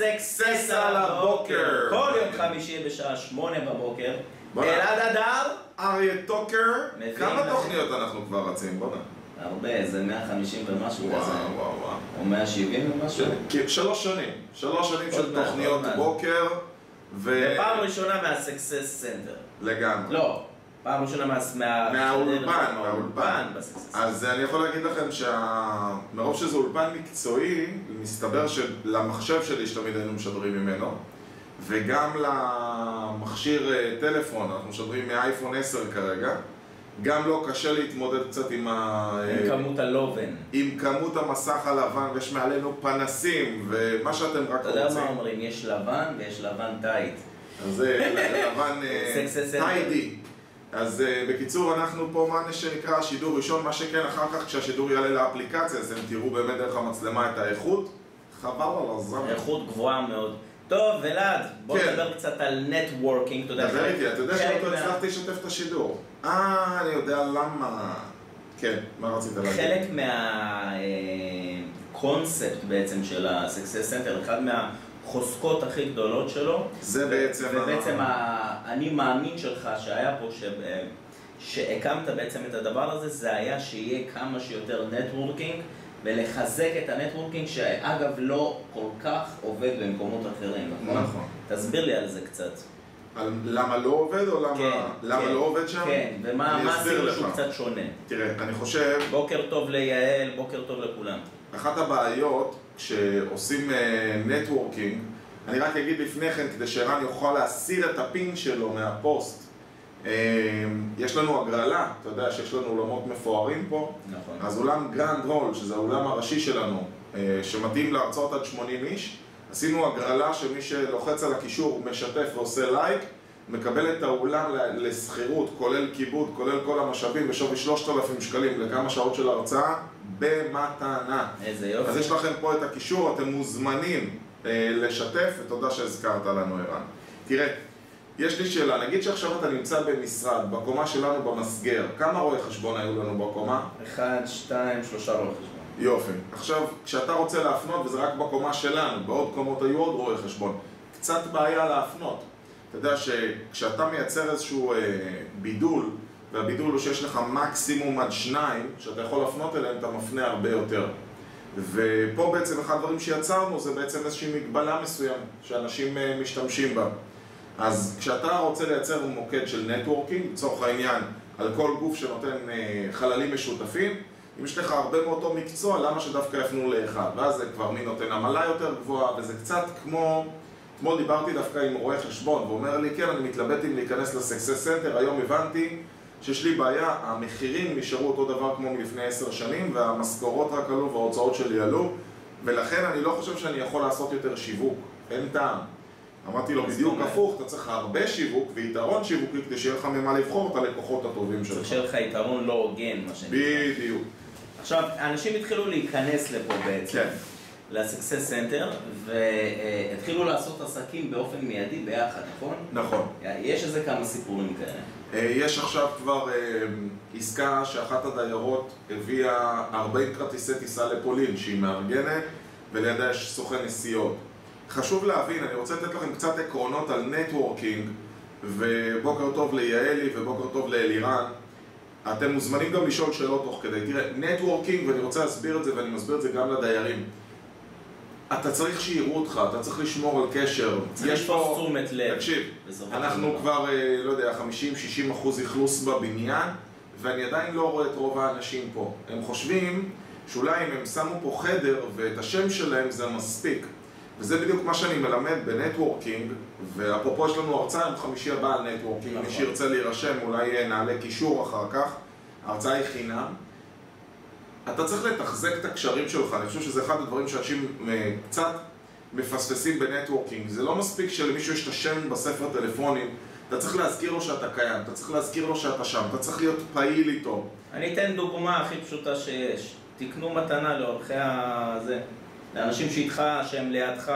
סקסס על הבוקר. כל יום חמישי בשעה שמונה בבוקר. אלעד אדר. אריה טוקר, כמה. תוכניות אנחנו כבר רצים? בוא'נה. הרבה, זה 150 ומשהו וואו, כזה. וואו, וואו. או 170 ומשהו. כי- שלוש שנים, שלוש שנים של מעט, תוכניות. בוקר, ו... ופעם ראשונה מה Success Center. לגמרי. לא, פעם ראשונה מה... מה- מהאולפן, מהאולפן. אז אני יכול להגיד לכם שמרוב שזה אולפן מקצועי, מסתבר שלמחשב שלי שתמיד היינו משדרים ממנו, וגם למכשיר אה, טלפון, אנחנו משדרים מאייפון 10 כרגע, גם לא קשה להתמודד קצת עם, ה... עם כמות הלובן. עם כמות המסך הלבן, ויש מעלינו פנסים, ומה שאתם רק אתה יודע רוצים. מה אומרים? יש לבן ויש לבן טייט. אז זה לבן אה. טיידי. אז אה, בקיצור, אנחנו פה מה שנקרא שידור ראשון, מה שכן, אחר כך כשהשידור יעלה לאפליקציה, אז אתם תראו באמת דרך המצלמה את האיכות. חבל על הזמן. איכות גבוהה מאוד. טוב, אלעד, בוא כן. נדבר קצת על networking, אתה יודע. דבר איתי, אתה יודע חלק שעוד לא מה- הצלחתי לשתף את השידור. אה, אני יודע למה. כן, מה רצית להגיד? חלק מהקונספט בעצם של ה-Success Center, אחד מהחוזקות הכי גדולות שלו, זה ו- בעצם ה- ובעצם האני מאמין שלך שהיה פה, ש... שהקמת בעצם את הדבר הזה, זה היה שיהיה כמה שיותר networking ולחזק את ה networking, שאגב לא כל כך עובד במקומות אחרים, נכון? נכון. תסביר לי על זה קצת. על למה לא עובד או למה כן, למה כן, לא עובד שם? כן, ומה עשינו. שהוא קצת שונה. תראה, אני חושב בוקר טוב ליעל, בוקר טוב לכולם. אחת הבעיות כשעושים networking, אני רק אגיד לפני כן, כדי שערן יוכל להסיר את הפין שלו מהפוסט. אה, יש לנו הגרלה, אתה יודע שיש לנו אולמות מפוארים פה, נכון. אז אולם Grand Hall, שזה האולם הראשי שלנו, אה, שמתאים להרצאות עד 80 איש, עשינו הגרלה שמי שלוחץ על הקישור, משתף ועושה לייק, מקבל את האולם ל- לשכירות, כולל כיבוד, כולל כל המשאבים, בשווי 3,000 שקלים לכמה שעות של הרצאה, במתנה. איזה יופי. אז יש לכם פה את הקישור, אתם מוזמנים לשתף, ותודה שהזכרת לנו ערן. תראה, יש לי שאלה, נגיד שעכשיו אתה נמצא במשרד, בקומה שלנו במסגר, כמה רואי חשבון היו לנו בקומה? אחד, שתיים, שלושה רואי חשבון. יופי. עכשיו, כשאתה רוצה להפנות, וזה רק בקומה שלנו, בעוד קומות היו עוד רואי חשבון, קצת בעיה להפנות. אתה יודע שכשאתה מייצר איזשהו אה, בידול, והבידול הוא שיש לך מקסימום עד שניים, שאתה יכול להפנות אליהם, אתה מפנה הרבה יותר. ופה בעצם אחד הדברים שיצרנו זה בעצם איזושהי מגבלה מסוימת שאנשים אה, משתמשים בה. אז כשאתה רוצה לייצר מוקד של נטוורקינג, לצורך העניין, על כל גוף שנותן אה, חללים משותפים, אם יש לך הרבה מאותו מקצוע, למה שדווקא יפנו לאחד? ואז זה כבר מי נותן עמלה יותר גבוהה, וזה קצת כמו... אתמול דיברתי דווקא עם רואה חשבון, והוא אומר לי, כן, אני מתלבט אם להיכנס ל Success Center, היום הבנתי שיש לי בעיה, המחירים נשארו אותו דבר כמו מלפני עשר שנים, והמשכורות רק עלו וההוצאות שלי עלו, ולכן אני לא חושב שאני יכול לעשות יותר שיווק, אין טעם. אמרתי לו, בדיוק? הפוך, אתה צריך הרבה שיווק ויתרון שיווקי כדי שיהיה לך ממה לבחור את הלקוחות הטובים צריך שלך. שיהיה לך יתרון לא הוגן, מה שנקרא. בדיוק. עכשיו, אנשים התחילו להיכנס לפה בעצם, כן. ל Success Center, והתחילו לעשות עסקים באופן מיידי ביחד, נכון? נכון. יש איזה כמה סיפורים כאלה. אה, יש עכשיו כבר אה, עסקה שאחת הדיירות הביאה 40 כרטיסי טיסה לפולין שהיא מארגנת ולידה יש סוכן נסיעות. חשוב להבין, אני רוצה לתת לכם קצת עקרונות על networking ובוקר טוב ליעלי ובוקר טוב לאלירן אתם מוזמנים גם לשאול שאלות תוך כדי. תראה, networking, ואני רוצה להסביר את זה ואני מסביר את זה גם לדיירים אתה צריך שיראו אותך, אתה צריך לשמור על קשר. יש פה- תשומת לב. תקשיב, אנחנו. כבר, אה, לא יודע, 50-60 אחוז אכלוס בבניין, ואני עדיין לא רואה את רוב האנשים פה. הם חושבים שאולי אם הם שמו פה חדר ואת השם שלהם זה מספיק. וזה בדיוק מה שאני מלמד ב networking, ואפרופו יש לנו הרצאה עם חמישי הבא על networking, מי נכון. שירצה להירשם אולי אה, נעלה קישור אחר כך, ההרצאה היא חינם. אתה צריך לתחזק את הקשרים שלך, אני חושב שזה אחד הדברים שאנשים אה, קצת מפספסים בנטוורקינג. זה לא מספיק שלמישהו יש את השם בספר טלפונים, אתה צריך להזכיר לו שאתה קיים, אתה צריך להזכיר לו שאתה שם, אתה צריך להיות פעיל איתו. אני אתן דוגמה הכי פשוטה שיש. תקנו מתנה לאורחי הזה, לאנשים שאיתך, שהם לידך.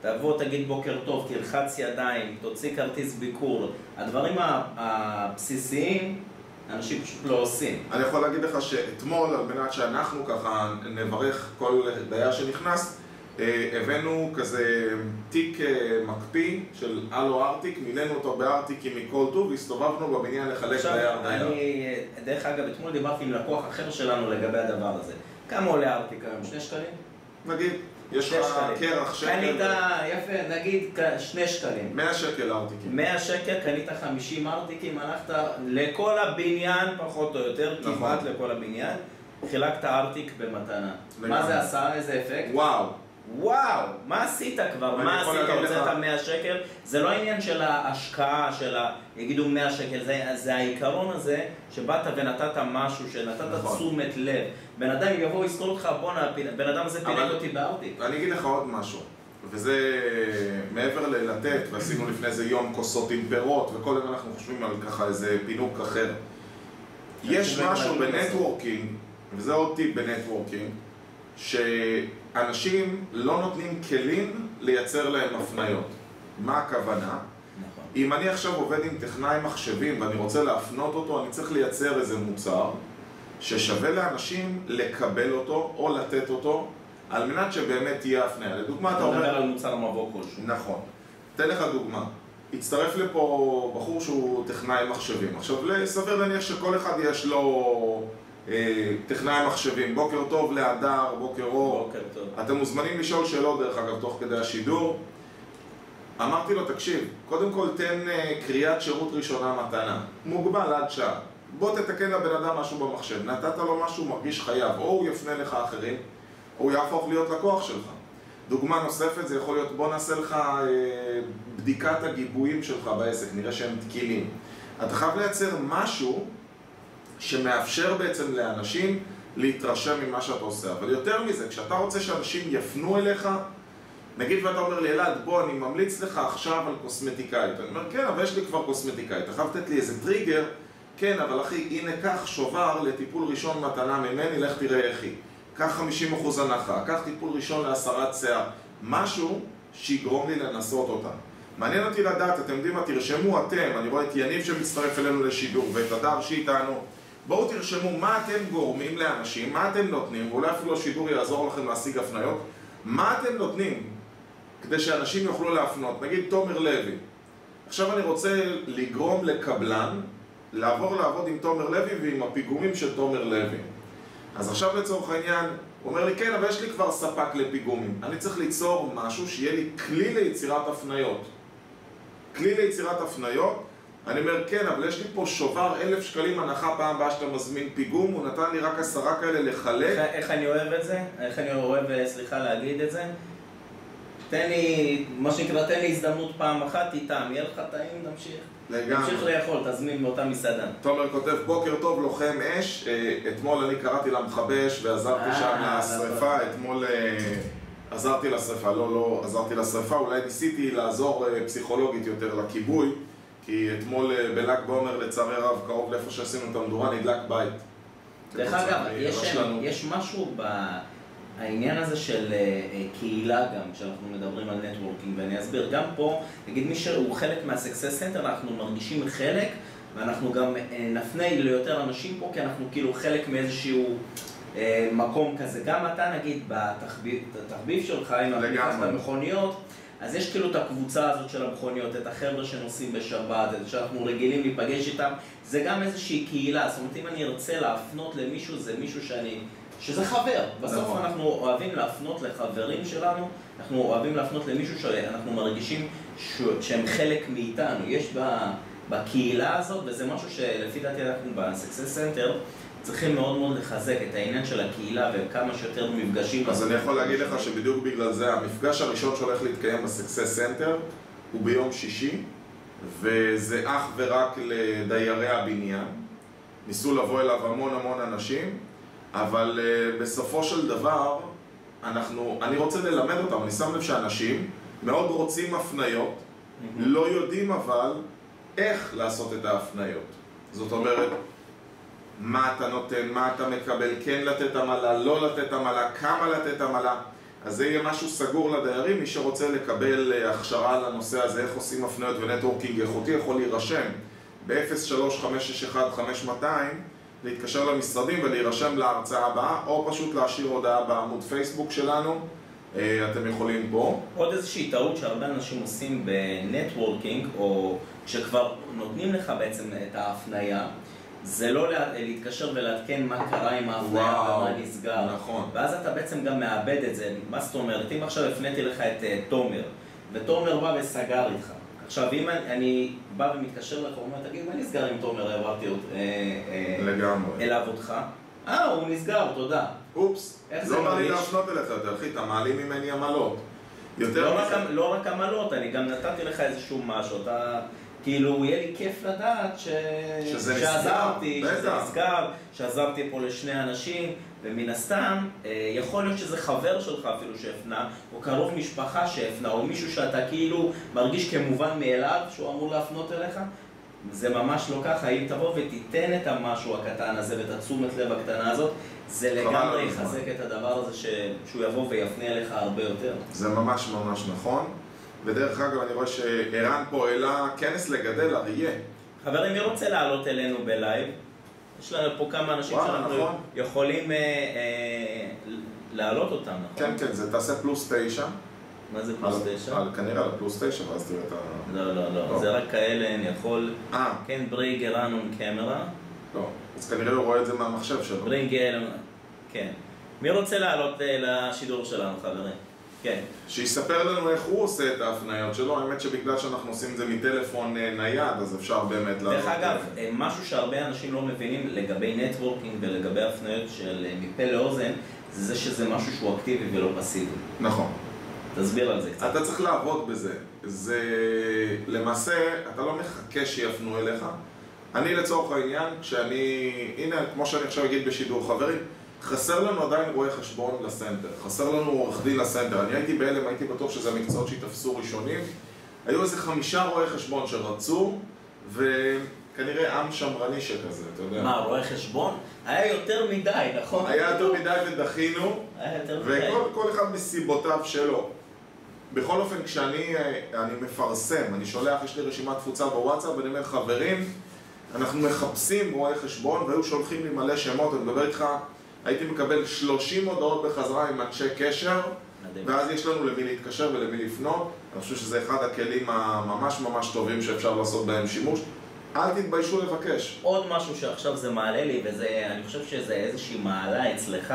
תבוא, תגיד בוקר טוב, תלחץ ידיים, תוציא כרטיס ביקור. הדברים הבסיסיים, אנשים פשוט לא עושים. אני יכול להגיד לך שאתמול, על מנת שאנחנו ככה נברך כל דייר שנכנס, אה, הבאנו כזה תיק אה, מקפיא של הלו ארטיק, מילאנו אותו בארטיקים מכל טוב, והסתובבנו בבניין לחלק דייר דייר. אני, דרך אגב, אתמול דיברתי עם לקוח אחר שלנו לגבי הדבר הזה. כמה עולה ארטיק היום? שני שקלים? נגיד, יש לך. קרח שקל, קנית, יפה, נגיד כ- שני שקלים. 100 שקל ארטיקים. 100 שקל, קנית 50 ארטיקים, הלכת לכל הבניין, פחות או יותר, נכון. כמעט לכל הבניין, חילקת ארטיק במתנה. מה. זה עשה? איזה אפקט? וואו, וואו, מה עשית כבר? מה עשית? הוצאת 100 שקל? זה לא העניין של ההשקעה, של ה... יגידו 100 שקל, זה, זה העיקרון הזה שבאת ונתת משהו, שנתת נכון. תשומת לב. בן אדם יבוא, יזכור אותך, בואנה, בן אדם הזה פינק אותי בארטיק. אני אגיד לך עוד משהו, וזה מעבר ללתת, ועשינו לפני זה יום כוסות עם פירות, וכל הזמן אנחנו חושבים על ככה איזה פינוק אחר. יש אנשים לא משהו ב networking, וזה עוד טיפ ב networking, שאנשים לא נותנים כלים לייצר להם הפניות. מה הכוונה? נכון. אם אני עכשיו עובד עם טכנאי מחשבים ואני רוצה להפנות אותו, אני צריך לייצר איזה מוצר ששווה לאנשים לקבל אותו או לתת אותו על מנת שבאמת תהיה הפניה. לדוגמה, אתה אתה מדבר אומר... על מוצר מבוא כלשהו. נכון. אתן לך דוגמה. הצטרף לפה בחור שהוא טכנאי מחשבים. עכשיו, סביר להניח שכל אחד יש לו טכנאי מחשבים. בוקר טוב להדר, בוקר אור. בוקר טוב. אתם מוזמנים לשאול שאלות דרך אגב תוך כדי השידור. אמרתי לו, תקשיב, קודם כל תן אה, קריאת שירות ראשונה מתנה, מוגבל עד שעה. בוא תתקן לבן אדם משהו במחשב, נתת לו משהו, מרגיש חייב, או הוא יפנה לך אחרים, או הוא יהפוך להיות לקוח שלך. דוגמה נוספת זה יכול להיות, בוא נעשה לך אה, בדיקת הגיבויים שלך בעסק, נראה שהם תקינים. אתה חייב לייצר משהו שמאפשר בעצם לאנשים להתרשם ממה שאתה עושה. אבל יותר מזה, כשאתה רוצה שאנשים יפנו אליך, נגיד ואתה אומר לי, אלעד, בוא, אני ממליץ לך עכשיו על קוסמטיקאית. אני אומר, כן, אבל יש לי כבר קוסמטיקאית. אתה חייב לתת לי איזה טריגר, כן, אבל אחי, הנה, קח שובר לטיפול ראשון מתנה ממני, לך תראה איך היא. קח 50% הנחה, קח טיפול ראשון להסרת שיער. משהו שיגרום לי לנסות אותה. מעניין אותי לדעת, אתם יודעים מה, תרשמו אתם, אני רואה את יניב שמצטרף אלינו לשידור, ואת הדר שאיתנו. בואו תרשמו מה אתם גורמים לאנשים, מה אתם נותנים, ואולי אפילו השידור יעזור לכם להשיג הפניות. מה אתם נותנים כדי שאנשים יוכלו להפנות? נגיד תומר לוי. עכשיו אני רוצה לגרום לקבלן לעבור לעבוד עם תומר לוי ועם הפיגומים של תומר לוי. אז עכשיו לצורך העניין, הוא אומר לי, כן, אבל יש לי כבר ספק לפיגומים. אני צריך ליצור משהו שיהיה לי כלי ליצירת הפניות. כלי ליצירת הפניות, אני אומר, כן, אבל יש לי פה שובר אלף שקלים הנחה פעם הבאה שאתה מזמין פיגום, הוא נתן לי רק עשרה כאלה לחלק. איך, איך אני אוהב את זה? איך אני אוהב, אה, סליחה, להגיד את זה? תן לי, מה שנקרא, תן לי הזדמנות פעם אחת איתם, יהיה לך טעים, נמשיך. לגמרי. לאכול, תזמין מאותה מסעדה. תומר כותב, בוקר טוב, לוחם אש. אה, אתמול אני קראתי למכבי אש ועזרתי אה, שם נכון. לשרפה. אתמול עזרתי לשרפה, לא, לא עזרתי לשרפה, אולי ניסיתי לעזור פסיכולוגית יותר לכיבוי, כי אתמול אה, בל"ג בעומר, לצערי הרב, קרוב לאיפה שעשינו את המדורה, נדלק בית. דרך אגב, יש, מרשלנות. יש משהו בעניין הזה של אה, אה, קהילה גם, כשאנחנו מדברים על נטוורקינג, ואני אסביר, גם פה, נגיד מי שהוא חלק מה-Success Center, אנחנו מרגישים חלק, ואנחנו גם אה, נפנה ליותר אנשים פה, כי אנחנו כאילו חלק מאיזשהו אה, מקום כזה. גם אתה נגיד בתחביב התחביב שלך, לגמרי. המכוניות, אז יש כאילו את הקבוצה הזאת של המכוניות, את החבר'ה שנוסעים בשבת, את שאנחנו רגילים להיפגש איתם, זה גם איזושהי קהילה, זאת אומרת אם אני ארצה להפנות למישהו, זה מישהו שאני, שזה חבר, בסוף נכון. אנחנו אוהבים להפנות לחברים שלנו, אנחנו אוהבים להפנות למישהו שאנחנו מרגישים ש... שהם חלק מאיתנו, יש ב... בקהילה הזאת, וזה משהו שלפי דעתי אנחנו ב-Success Center צריכים מאוד מאוד לחזק את העניין של הקהילה וכמה שיותר מפגשים. אז אני יכול להגיד לך שבדיוק בגלל זה המפגש הראשון שהולך להתקיים ב Success Center הוא ביום שישי וזה אך ורק לדיירי הבניין. ניסו לבוא אליו המון המון אנשים אבל אה, בסופו של דבר אנחנו, אני רוצה ללמד אותם, אני שם לב שאנשים מאוד רוצים הפניות לא יודעים אבל איך לעשות את ההפניות. זאת אומרת מה אתה נותן, מה אתה מקבל, כן לתת עמלה, לא לתת עמלה, כמה לתת עמלה אז זה יהיה משהו סגור לדיירים, מי שרוצה לקבל אה, הכשרה לנושא הזה, איך עושים הפניות ונטוורקינג איכותי יכול להירשם ב-03-561-5200 להתקשר למשרדים ולהירשם להרצאה הבאה או פשוט להשאיר הודעה בעמוד פייסבוק שלנו אה, אתם יכולים פה. עוד איזושהי טעות שהרבה אנשים עושים בנטוורקינג, או כשכבר נותנים לך בעצם את ההפניה, זה לא לה- להתקשר ולעדכן מה קרה עם ההפניה ומה נסגר. נכון. ואז אתה בעצם גם מאבד את זה. מה זאת אומרת? אם עכשיו הפניתי לך את אה, תומר, ותומר בא וסגר איתך. עכשיו, אם אני, אני בא ומתקשר לך, הוא אומר, תגיד, מה נסגר עם תומר? העברתי אות- אה, אה, לגמרי. אליו אותך. אה, הוא נסגר, תודה. אופס, איך זה לא בא לי מרגיש? להפנות אליך יותר, אחי, אתה מעלים ממני עמלות. יותר לא רק, מזה. לא רק עמלות, אני גם נתתי לך איזשהו משהו, אתה... כאילו, יהיה לי כיף לדעת ש... שזה שעזרתי, נסגר, שזה. נסגר, שעזרתי פה לשני אנשים, ומן הסתם, אה, יכול להיות שזה חבר שלך אפילו שהפנה, או קרוב משפחה שהפנה, או מישהו שאתה כאילו מרגיש כמובן מאליו שהוא אמור להפנות אליך. זה ממש לא ככה, אם תבוא ותיתן את המשהו הקטן הזה ואת התשומת לב הקטנה הזאת, זה לגמרי. יחזק את הדבר הזה ש... שהוא יבוא ויפנה אליך הרבה יותר. זה ממש ממש נכון. ודרך אגב, אני רואה שערן פה העלה כנס לגדל אריה. חברים, מי רוצה לעלות אלינו בלייב? יש לנו פה כמה אנשים וואלה, שאנחנו נכון. יכולים אה, אה, להעלות אותם, נכון? כן, כן, זה תעשה פלוס תשע. מה זה פלוס תשע? כנראה על הפלוס תשע, ואז תראה את ה... לא, לא, לא, לא. זה רק כאלה, אני יכול... אה, כן, ברינג ארנון קמרה. לא. אז כנראה הוא רואה את זה מהמחשב שלו. bring אל... כן. מי רוצה לעלות אה, לשידור שלנו, חברים? כן. שיספר לנו איך הוא עושה את ההפניות שלו. האמת שבגלל שאנחנו עושים את זה מטלפון אה, נייד, אז אפשר באמת לעלות. דרך אגב, אה, משהו שהרבה אנשים לא מבינים לגבי networking ולגבי הפניות של אה, מפה לאוזן, זה שזה משהו שהוא אקטיבי ולא פסיבי. נכון. תסביר על זה קצת. אתה צריך לעבוד בזה. זה... למעשה, אתה לא מחכה שיפנו אליך. אני לצורך העניין, כשאני... הנה, כמו שאני עכשיו אגיד בשידור, חברים, חסר לנו עדיין רואה חשבון לסנטר. חסר לנו עורך דין לסנטר. אני הייתי בהלם, הייתי בטוח שזה המקצועות שיתפסו ראשונים. היו איזה חמישה רואי חשבון שרצו, וכנראה עם שמרני שכזה, אתה יודע. מה, רואה חשבון? היה יותר מדי, נכון? היה יותר מדי ודחינו. היה יותר מדי. וכל כל אחד מסיבותיו שלו. בכל אופן, כשאני אני מפרסם, אני שולח, יש לי רשימת תפוצה בוואטסאפ, ואני אומר, חברים, אנחנו מחפשים רואי חשבון, והיו שולחים לי מלא שמות, אני מדבר איתך, הייתי מקבל 30 הודעות בחזרה עם אנשי קשר, מדהים. ואז יש לנו למי להתקשר ולמי לפנות. אני חושב שזה אחד הכלים הממש ממש טובים שאפשר לעשות בהם שימוש. אל תתביישו לבקש. עוד משהו שעכשיו זה מעלה לי, וזה, אני חושב שזה איזושהי מעלה אצלך,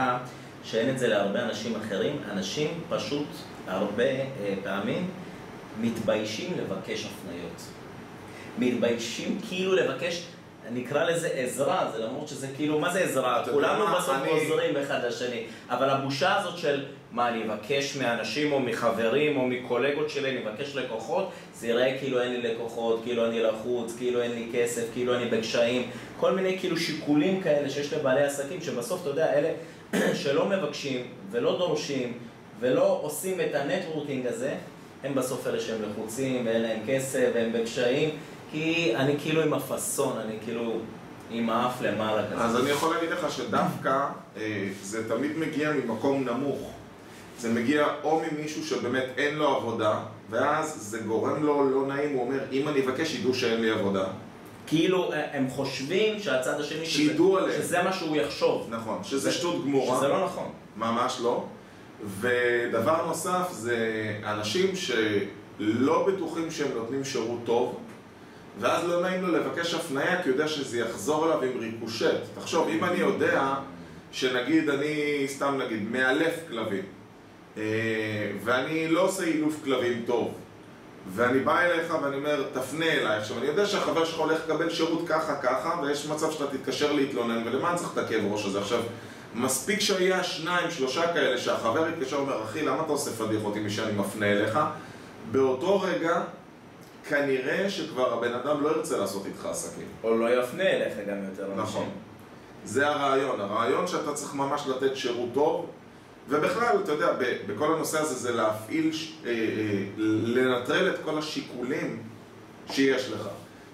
שאין את זה להרבה אנשים אחרים. אנשים פשוט הרבה אה, פעמים מתביישים לבקש הפניות. מתביישים כאילו לבקש, נקרא לזה עזרה, זה למרות שזה כאילו, מה זה עזרה? כולנו בסוף אני- עוזרים אחד לשני, אבל הבושה הזאת של מה, אני אבקש מאנשים או מחברים או מקולגות שלי, אני אבקש לקוחות, זה ייראה כאילו אין לי לקוחות, כאילו אני לחוץ, כאילו אין לי כסף, כאילו אני בקשיים, כל מיני כאילו שיקולים כאלה שיש לבעלי עסקים, שבסוף, אתה יודע, אלה שלא מבקשים ולא דורשים ולא עושים את ה networking הזה, הם בסוף אלה שהם לחוצים ואין להם כסף והם בקשיים, כי אני כאילו עם הפאסון, אני כאילו עם האף למעלה כזה. אז אני יכול להגיד לך שדווקא אה, זה תמיד מגיע ממקום נמוך. זה מגיע או ממישהו שבאמת אין לו עבודה, ואז זה גורם לו לא נעים, הוא אומר, אם אני אבקש, ידעו שאין לי עבודה. כאילו אה, הם חושבים שהצד השני, שזה- שידעו עליהם. שזה מה שהוא יחשוב, נכון, שזה זה- שטות גמורה. שזה לא נכון. ממש לא. ודבר נוסף זה אנשים שלא בטוחים שהם נותנים שירות טוב, ואז לא נעים לו לבקש הפנייה כי הוא יודע שזה יחזור אליו עם ריקושט. תחשוב, אם אני יודע שנגיד אני, סתם נגיד, מאלף כלבים, אה, ואני לא עושה אילוף כלבים טוב, ואני בא אליך ואני אומר, תפנה אליי. עכשיו, אני יודע שהחבר שלך הולך לקבל שירות ככה ככה, ויש מצב שאתה תתקשר להתלונן, ולמה אני צריך את הכאב ראש הזה? עכשיו, מספיק שהיה שניים, שלושה כאלה, שהחבר יתקשר ואומר, אחי, למה אתה עושה פדיחות עם מי שאני מפנה אליך? באותו רגע, כנראה שכבר הבן אדם לא ירצה לעשות איתך עסקים. או לא יפנה אליך גם יותר אנשים. נכון. זה הרעיון. הרעיון שאתה צריך ממש לתת שירות טוב, ובכלל, אתה יודע, בכל הנושא הזה זה להפעיל, אה, אה, לנטרל את כל השיקולים שיש לך.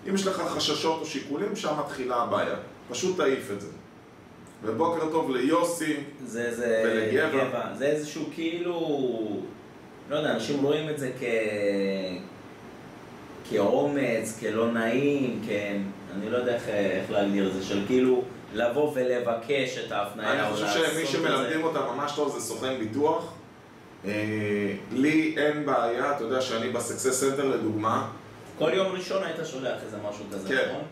אם יש לך חששות או שיקולים, שם מתחילה הבעיה. פשוט תעיף את זה. ובוקר טוב ליוסי. זה, זה, ולגבע. גבע. זה איזשהו כאילו, לא יודע, אנשים רואים את זה כ... כאומץ, כלא נעים, כן, אני לא יודע איך, איך להגדיר את זה, של כאילו לבוא ולבקש את ההפניה. אני חושב שמי שמלמדים. אותה ממש טוב זה סוכן ביטוח. אה, לי אין בעיה, אתה יודע שאני ב Success Center לדוגמה, כל יום ראשון היית שולח איזה משהו כזה, כן. נכון?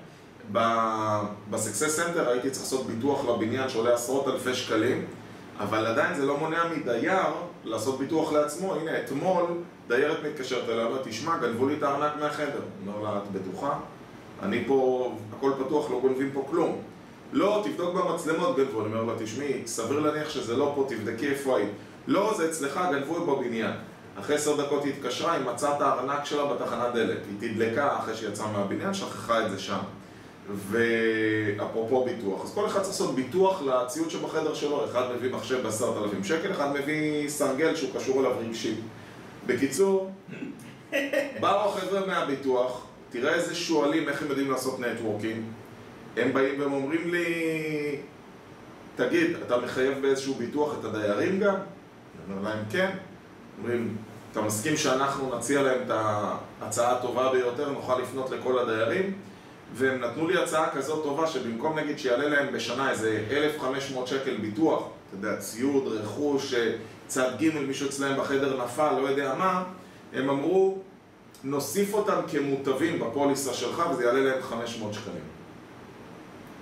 ב Success Center הייתי צריך לעשות ביטוח לבניין שעולה עשרות אלפי שקלים אבל עדיין זה לא מונע מדייר לעשות ביטוח לעצמו הנה אתמול דיירת מתקשרת ואומרת תשמע גנבו לי את הארנק מהחדר. אומר לה את בטוחה? אני פה הכל פתוח לא גונבים פה כלום. לא תבדוק במצלמות גנבו. אני אומר לה תשמעי סביר להניח שזה לא פה תבדקי איפה היית. לא זה אצלך גנבו בבניין. אחרי עשר דקות היא התקשרה, היא מצאה את הארנק שלה בתחנת דלק. היא תדלקה אחרי שהיא יצאה מהבניין, שכחה את זה שם. ואפרופו ביטוח, אז כל אחד צריך לעשות ביטוח לציוד שבחדר שלו, אחד מביא מחשב בעשרת אלפים שקל, אחד מביא סרגל שהוא קשור אליו רגשי. בקיצור, באו החבר'ה מהביטוח, תראה איזה שואלים איך הם יודעים לעשות נטוורקינג. הם באים והם אומרים לי, תגיד, אתה מחייב באיזשהו ביטוח את הדיירים גם? אני אומר להם כן. אומרים, אתה מסכים שאנחנו נציע להם את ההצעה הטובה ביותר, נוכל לפנות לכל הדיירים? והם נתנו לי הצעה כזאת טובה שבמקום נגיד שיעלה להם בשנה איזה 1,500 שקל ביטוח, אתה יודע, ציוד, רכוש, צד ג' מישהו אצלם בחדר נפל, לא יודע מה, הם אמרו, נוסיף אותם כמוטבים בפוליסה שלך וזה יעלה להם 500 שקלים.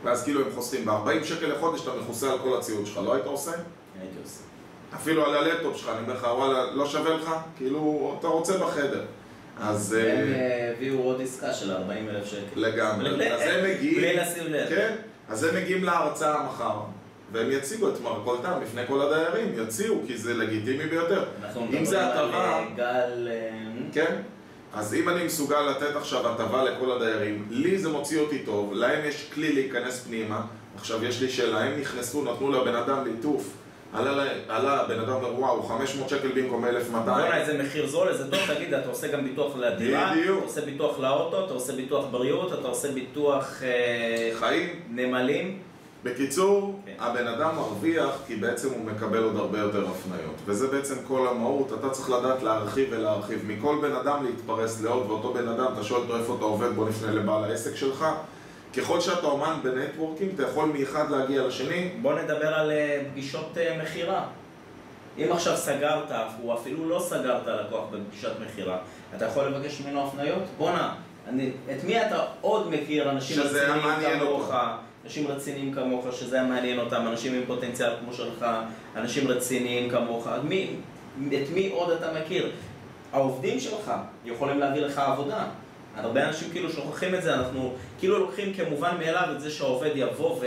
ואז כאילו הם חוסכים ב-40 שקל לחודש אתה מכוסה על כל הציוד שלך, לא היית עושה? הייתי עושה. אפילו על הלפטופ שלך, אני אומר לך, וואלה, לא שווה לך? כאילו, אתה רוצה בחדר. אז... והם אה, אה, הביאו עוד עסקה של 40 אלף שקל. לגמרי. אז הם מגיעים... בלי לשים לב. כן, אז הם מגיעים להרצאה מחר, והם יציגו את מרכולתם לפני כל הדיירים, יציעו, כי זה לגיטימי ביותר. אנחנו אם זה הטבה- גל... אה, כן? אז אם אני מסוגל לתת עכשיו הטבה לכל הדיירים, לי זה מוציא אותי טוב, להם יש כלי להיכנס פנימה, עכשיו יש לי שאלה, הם נכנסו, נתנו לבן אדם ליטוף, עלה, לה- עלה הבן אדם אומר וואו, 500 שקל במקום 1,200, בוא'נה, איזה מחיר זול, איזה טוב, תגיד, אתה עושה גם ביטוח לדירה, בדיוק. אתה עושה ביטוח לאוטו, אתה עושה ביטוח בריאות, אתה עושה ביטוח אה, חיים. נמלים. בקיצור, כן. הבן אדם מרוויח כי בעצם הוא מקבל עוד הרבה יותר הפניות. וזה בעצם כל המהות, אתה צריך לדעת להרחיב ולהרחיב. מכל בן אדם להתפרס לעוד ואותו בן אדם, אתה שואל אותו איפה אתה עובד, בוא נפנה לבעל העסק שלך. ככל שאתה אומן בנטוורקינג, אתה יכול מאחד להגיע לשני. בוא נדבר על אה, פגישות אה, מכירה. אם עכשיו סגרת, או אפילו לא סגרת לקוח בפגישת מכירה, אתה יכול לבקש ממנו הפניות? בואנה, אני- את מי אתה עוד מכיר, אנשים רציניים מעניין כמוך. אנשים רציניים כמוך, שזה היה מעניין אותם, אנשים עם פוטנציאל כמו שלך, אנשים רציניים כמוך, מי, את מי עוד אתה מכיר? העובדים שלך יכולים להביא לך עבודה. הרבה אנשים כאילו שוכחים את זה, אנחנו כאילו לוקחים כמובן מאליו את זה שהעובד יבוא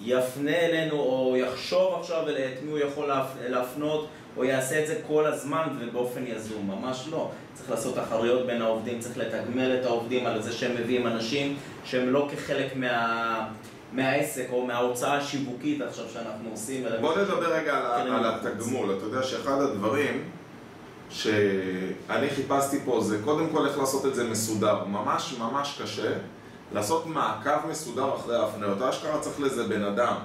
ויפנה אלינו או יחשוב עכשיו את מי הוא יכול להפ- להפנות או יעשה את זה כל הזמן ובאופן יזום, ממש לא. צריך לעשות תחרויות בין העובדים, צריך לתגמל את העובדים על זה שהם מביאים אנשים שהם לא כחלק מה... מהעסק או מההוצאה השיווקית עכשיו שאנחנו עושים. בוא נדבר רגע על, כן, על התגמול, אתה יודע שאחד הדברים שאני חיפשתי פה זה קודם כל איך לעשות את זה מסודר, ממש ממש קשה לעשות מעקב מסודר אחרי ההפניות, אשכרה צריך לזה בן אדם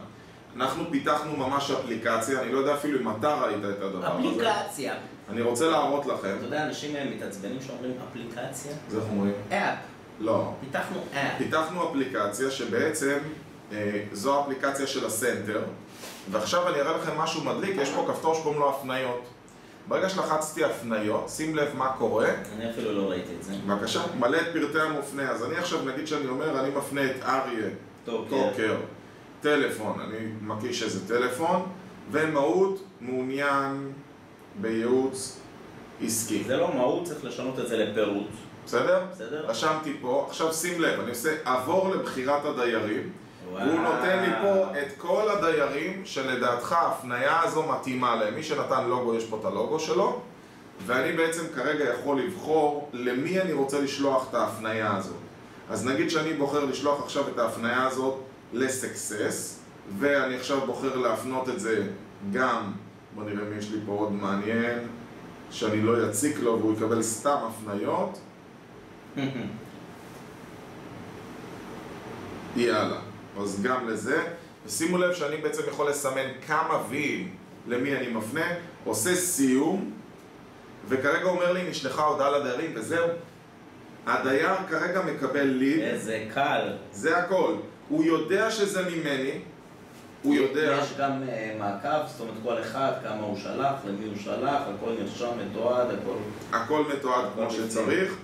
אנחנו פיתחנו ממש אפליקציה, אני לא יודע אפילו אם אתה ראית את הדבר הזה אפליקציה. אני רוצה להראות לכם, אתה יודע, אנשים אה, מתעצבנים שאומרים אפליקציה? זה איך אומרים? אפ. לא פיתחנו אפ. פיתחנו אפליקציה שבעצם זו האפליקציה של הסנטר ועכשיו אני אראה לכם משהו מדליק, יש פה כפתור שקוראים לו הפניות ברגע שלחצתי הפניות, שים לב מה קורה אני אפילו לא ראיתי את זה. בבקשה, מלא את פרטי המופנה אז אני עכשיו נגיד שאני אומר, אני מפנה את אריה. טוקר טלפון, אני מקיש איזה טלפון ומהות מעוניין בייעוץ עסקי, זה לא מהות, צריך לשנות את זה לפירוט. בסדר? בסדר? רשמתי פה, עכשיו שים לב, אני עושה עבור לבחירת הדיירים והוא נותן לי פה את כל הדיירים שלדעתך ההפניה הזו מתאימה להם. מי שנתן לוגו, יש פה את הלוגו שלו, ואני בעצם כרגע יכול לבחור למי אני רוצה לשלוח את ההפניה הזו. אז נגיד שאני בוחר לשלוח עכשיו את ההפניה הזאת לסקסס, ואני עכשיו בוחר להפנות את זה גם, בוא נראה מי יש לי פה עוד מעניין, שאני לא יציק לו והוא יקבל סתם הפניות. יאללה, אז גם לזה, ושימו לב שאני בעצם יכול לסמן כמה ויים למי אני מפנה, עושה סיום, וכרגע אומר לי נשלחה הודעה לדיירים וזהו. הדייר כרגע מקבל ליד, איזה קל. זה הכל. הוא יודע שזה ממני, הוא יודע... יש גם אה, מעקב, זאת אומרת כל אחד, כמה הוא שלח, למי הוא שלח, הכל נרשם, מתועד, הכל... הכל מתועד כמו שצריך,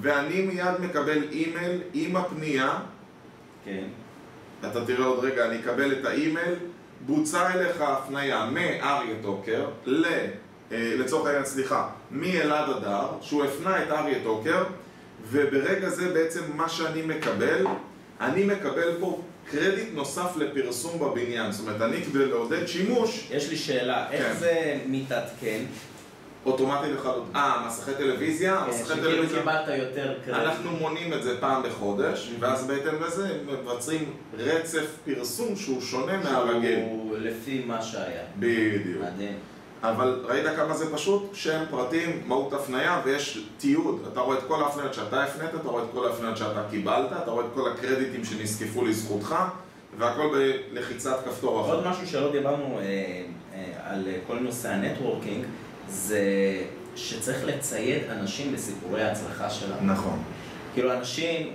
ואני מיד מקבל אימייל עם הפנייה, כן. אתה תראה עוד רגע, אני אקבל את האימייל, בוצע אליך הפנייה מאריה טוקר ל... אה, לצורך העניין, סליחה, מאלעד אדר, שהוא הפנה את אריה טוקר, וברגע זה בעצם מה שאני מקבל, אני מקבל פה קרדיט נוסף לפרסום בבניין. זאת אומרת, אני כדי לעודד שימוש, יש לי שאלה, איך כן. זה מתעדכן? אוטומטי לחלוטין. אה, מסכי טלוויזיה? כן, מסכי שכאילו טלוויזיה. קיבלת יותר קרדיט. אנחנו מונים את זה פעם בחודש, ואז בהתאם לזה מבצעים רצף פרסום שהוא שונה מהרגיל. שהוא לפי מה שהיה. בדיוק. מדהים. אבל ראית כמה זה פשוט? שם, פרטים, מהות הפנייה ויש תיעוד. אתה רואה את כל ההפניות שאתה הפנית, אתה רואה את כל ההפניות שאתה קיבלת, אתה רואה את כל הקרדיטים שנזקפו לזכותך, והכל בלחיצת כפתור אחת. עוד משהו שלא דיברנו אה, אה, על כל נושא ה networking, זה שצריך לצייד אנשים בסיפורי ההצלחה שלנו. נכון. כאילו אנשים,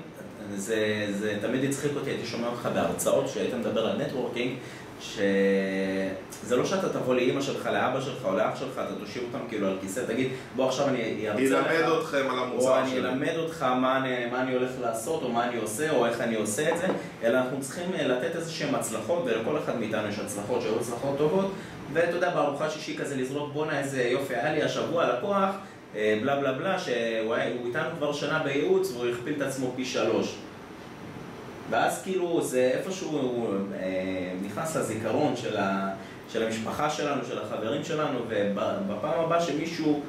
זה, זה תמיד הצחיק אותי, הייתי שומע אותך בהרצאות שהיית מדבר על networking, שזה לא שאתה תבוא לאימא שלך, לאבא שלך או לאח שלך, אתה תושיב אותם כאילו על כיסא, תגיד, בוא עכשיו אני ארצה לך, ילמד אתכם על או המוצר אני שלי. אלמד אותך מה אני, מה אני הולך לעשות, או מה אני עושה, או איך אני עושה את זה, אלא אנחנו צריכים אה, לתת איזה שהן הצלחות, ולכל אחד מאיתנו יש הצלחות שהיו הצלחות טובות, ואתה יודע, בארוחת שישי כזה לזרוק בואנה איזה יופי, היה לי השבוע לקוח, אה, בלה בלה בלה, שהוא איתנו כבר שנה בייעוץ, והוא הכפיל את עצמו פי שלוש. ואז כאילו זה איפשהו אה, נכנס לזיכרון של, ה, של המשפחה שלנו, של החברים שלנו, ובפעם הבאה שמישהו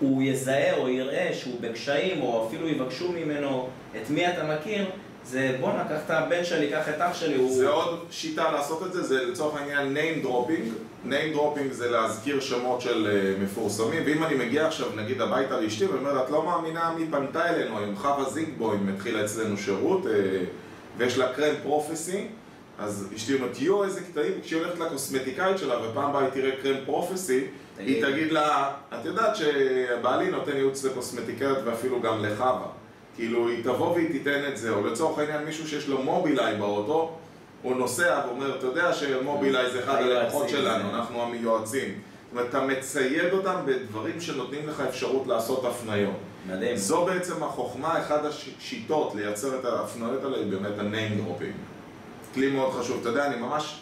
הוא יזהה או יראה שהוא בקשיים, או אפילו יבקשו ממנו את מי אתה מכיר, זה בואנה, קח את הבן שלי, קח את אח שלי, הוא... זה עוד שיטה לעשות את זה, זה לצורך העניין name dropping. Name dropping זה להזכיר שמות של uh, מפורסמים, ואם אני מגיע עכשיו נגיד הביתה לאשתי ואני אומר לה, את לא מאמינה מי פנתה אלינו היום, חווה זינגבוים התחילה אצלנו שירות, uh, ויש לה קרם פרופסי, אז אשתי אומרת, יואו איזה קטעים, כשהיא הולכת לקוסמטיקאית שלה ופעם הבאה היא תראה קרם פרופסי, היא תגיד. לה, את יודעת שבעלי נותן ייעוץ לקוסמטיקאיות ואפילו גם לחווה. כאילו, היא תבוא והיא תיתן את זה, או לצורך העניין מישהו שיש לו מובילאיי באוטו, הוא נוסע ואומר, אתה יודע שמובילאיי זה אחד הלקוחות שלנו, אנחנו המיועצים. זאת אומרת, אתה מצייד אותם בדברים שנותנים לך אפשרות לעשות הפניות. מדהים. זו בעצם החוכמה, אחת השיטות לייצר את ההפניות האלה, היא באמת ה-name dropping. כלי מאוד חשוב. אתה יודע, אני ממש...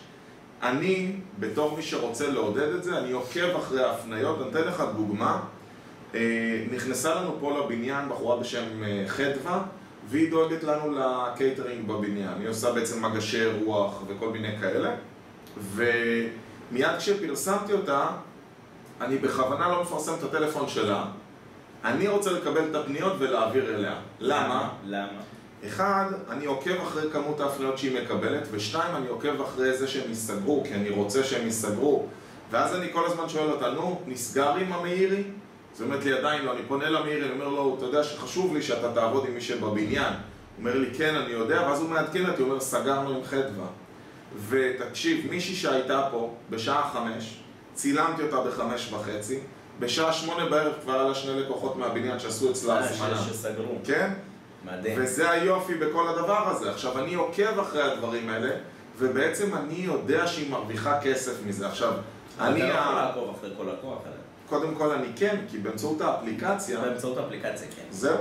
אני, בתור מי שרוצה לעודד את זה, אני עוקב אחרי ההפניות. אני אתן לך דוגמה. אה, נכנסה לנו פה לבניין בחורה בשם אה, חדווה, והיא דואגת לנו לקייטרינג בבניין. היא עושה בעצם מגשי אירוח וכל מיני כאלה. ומיד כשפרסמתי אותה, אני בכוונה לא מפרסם את הטלפון שלה. אני רוצה לקבל את הפניות ולהעביר אליה. למה? למה? אחד, אני עוקב אחרי כמות ההפניות שהיא מקבלת, ושתיים, אני עוקב אחרי זה שהם ייסגרו, כי אני רוצה שהם ייסגרו. ואז אני כל הזמן שואל אותה, נו, נסגר עם המאירי? אז היא אומרת לי, עדיין לא, אני פונה למאירי, אני אומר לו, אתה יודע שחשוב לי שאתה תעבוד עם מי שבבניין. הוא אומר לי, כן, אני יודע, ואז הוא מעדכן אותי, הוא אומר, סגרנו עם חדווה. ותקשיב, מישהי שהייתה פה בשעה חמש, צילמתי אותה בחמש וחצי, בשעה שמונה בערב כבר היה לה שני לקוחות מהבניין שעשו אצלה אה, הזמנה. ש- שסגרו. כן? מדהים. וזה היופי בכל הדבר הזה. עכשיו, אני עוקב אחרי הדברים האלה, ובעצם אני יודע שהיא מרוויחה כסף מזה. עכשיו, אתה אני... לא יכול לעקוב אחרי כל לקוח עליהם. קודם כל אני כן, כי באמצעות האפליקציה, באמצעות האפליקציה, כן. זהו.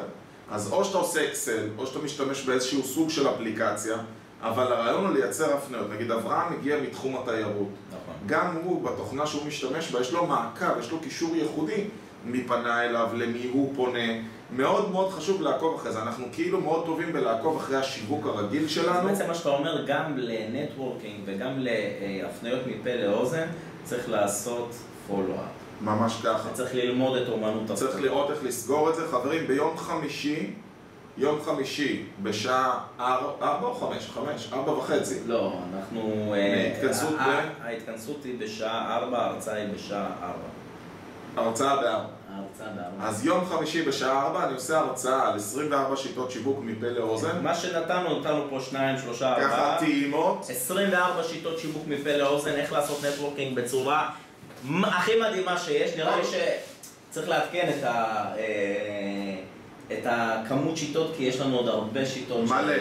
אז או שאתה עושה אקסל, או שאתה משתמש באיזשהו סוג של אפליקציה, אבל הרעיון הוא לייצר הפניות. נגיד, אברהם מגיע מתחום התיירות. נכון. גם הוא, בתוכנה שהוא משתמש בה, יש לו מעקב, יש לו קישור ייחודי מי פנה אליו, למי הוא פונה. מאוד מאוד חשוב לעקוב אחרי זה. אנחנו כאילו מאוד טובים בלעקוב אחרי השיווק הרגיל שלנו. בעצם מה שאתה אומר, גם לנטוורקינג וגם להפניות מפה לאוזן, צריך לעשות פולו-אפ. ממש ככה. צריך ללמוד את אומנות צריך הפולו-אפ. לראות איך לסגור את זה. חברים, ביום חמישי, יום חמישי, בשעה ארבע או חמש? חמש, ארבע וחצי. לא, אנחנו... אה, התכנסות ה- ב- ההתכנסות היא בשעה 4, ההרצאה היא בשעה 4. הרצאה בארבע. ההרצאה ב-4. אז יום חמישי בשעה ארבע אני עושה הרצאה על 24 שיטות שיווק מפה לאוזן. מה שנתנו, נתנו פה שניים, שלושה, ככה ארבעה. טעימות. 24 שיטות שיווק מפה לאוזן, איך לעשות נטוורקינג בצורה הכי מדהימה שיש. נראה לי שצריך לעדכן את, ה, אה, את הכמות שיטות, כי יש לנו עוד הרבה שיטות. מלא.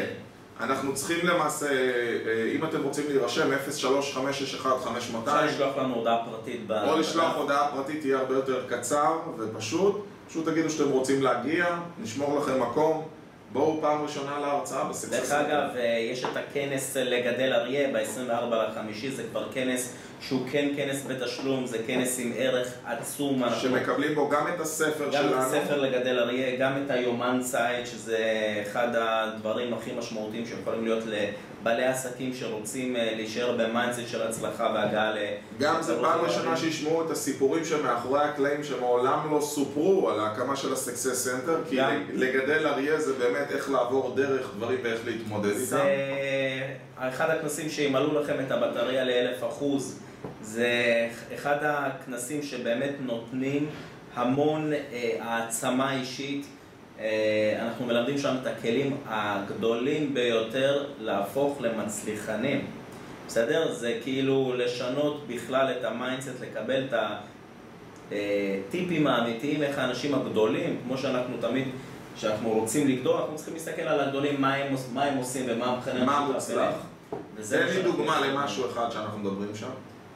אנחנו צריכים למעשה, אה, אם אתם רוצים להירשם, 03-561-5200 אפשר לשלוח לנו הודעה פרטית ב... או לשלוח הודעה פרטית יהיה הרבה יותר קצר ופשוט. פשוט תגידו שאתם רוצים להגיע, נשמור לכם מקום. בואו פעם ראשונה להרצאה בסקסס. דרך אגב, אה, יש את הכנס לגדל אריה ב-24 לחמישי, זה כבר כנס שהוא כן כנס בתשלום, זה כנס עם ערך עצום. שמקבלים בו גם את הספר גם שלנו. את הספר לגדל אריה, גם את היומן ציד, שזה אחד הדברים הכי משמעותיים שיכולים להיות לבעלי עסקים שרוצים אה, להישאר ב mindset של הצלחה והגעה ל... גם זו פעם. ראשונה שישמעו את הסיפורים שמאחורי הקלעים שמעולם לא סופרו על ההקמה של ה Success Center כי גם. לגדל אריה זה באמת איך לעבור דרך דברים ואיך להתמודד זה איתם. אחד הכנסים שימלאו לכם את הבטריה לאלף אחוז. זה אחד הכנסים שבאמת נותנים המון אה, העצמה אישית. אה, אנחנו מלמדים שם את הכלים הגדולים ביותר להפוך למצליחנים. בסדר? זה כאילו לשנות בכלל את ה mindset, לקבל את הטיפים האמיתיים, איך האנשים הגדולים, כמו שאנחנו תמיד, כשאנחנו רוצים לגדול, אנחנו צריכים להסתכל על הגדולים, מה הם, מה הם עושים ומה המכנה מה מוצלח? תן לי דוגמה. למשהו אחד שאנחנו מדברים שם.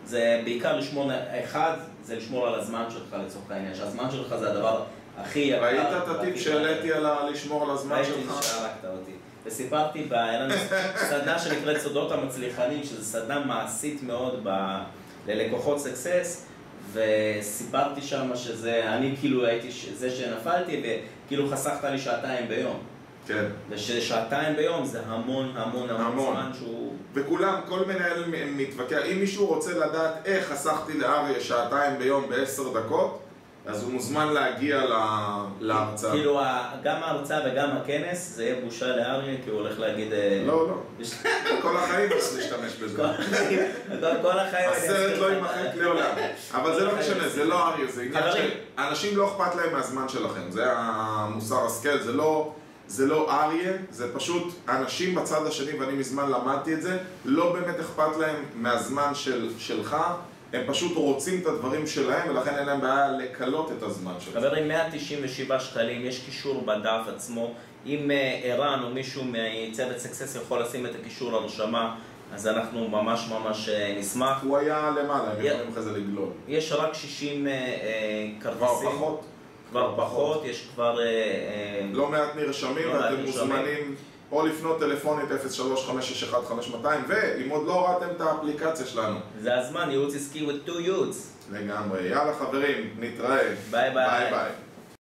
זה בעיקר לשמור, אחד, זה לשמור על הזמן שלך לצורך העניין, שהזמן שלך זה הדבר הכי יקר. ראית את הטיפ. שהעליתי על לשמור על הזמן ראיתי שלך? שהרגת אותי. וסיפרתי, היה לנו סדנה שנקראת סודות המצליחנים, שזו סדנה מעשית מאוד ב... ללקוחות סקסס, וסיפרתי שם שזה, אני כאילו הייתי ש- זה שנפלתי, וכאילו חסכת לי שעתיים ביום. כן. וששעתיים ביום זה המון המון המון המון. זמן שהוא... וכולם, כל מנהל מתווכח, אם מישהו רוצה לדעת איך חסכתי לאריה שעתיים ביום בעשר דקות, אז הוא מוזמן להגיע להרצאה. כאילו, גם ההרצאה וגם הכנס, זה יהיה בושה לאריה, כי הוא הולך להגיד... אה, לא, לא. כל החיים צריך להשתמש בזה. כל החיים, הסרט לא. יימחק לעולם. אבל זה לא משנה, זה לא אריה, זה עניין של... אנשים לא אכפת להם מהזמן שלכם, זה המוסר השכל, זה לא... זה לא אריה, זה פשוט אנשים בצד השני, ואני מזמן למדתי את זה, לא באמת אכפת להם מהזמן של, שלך, הם פשוט רוצים את הדברים שלהם, ולכן אין להם בעיה לקלות את הזמן שלך. חברים, 197 שקלים, יש קישור בדף עצמו. אם אה, ערן או מישהו מצוות סקסס יכול לשים את הקישור הרשמה, אז אנחנו ממש ממש אה, נשמח. הוא היה למעלה, הם יא- יכולים אחרי זה לגלול. יש רק 60 אה, אה, כבר כרטיסים. פחות. כבר פחות, יש כבר... לא מעט נרשמים, לא ואתם. מוזמנים או לפנות טלפונית 03-561-5200, ואם עוד לא הורדתם את האפליקציה שלנו. זה הזמן, ייעוץ עסקי with two youths. לגמרי. יאללה חברים, נתראה. ביי ביי. ביי ביי.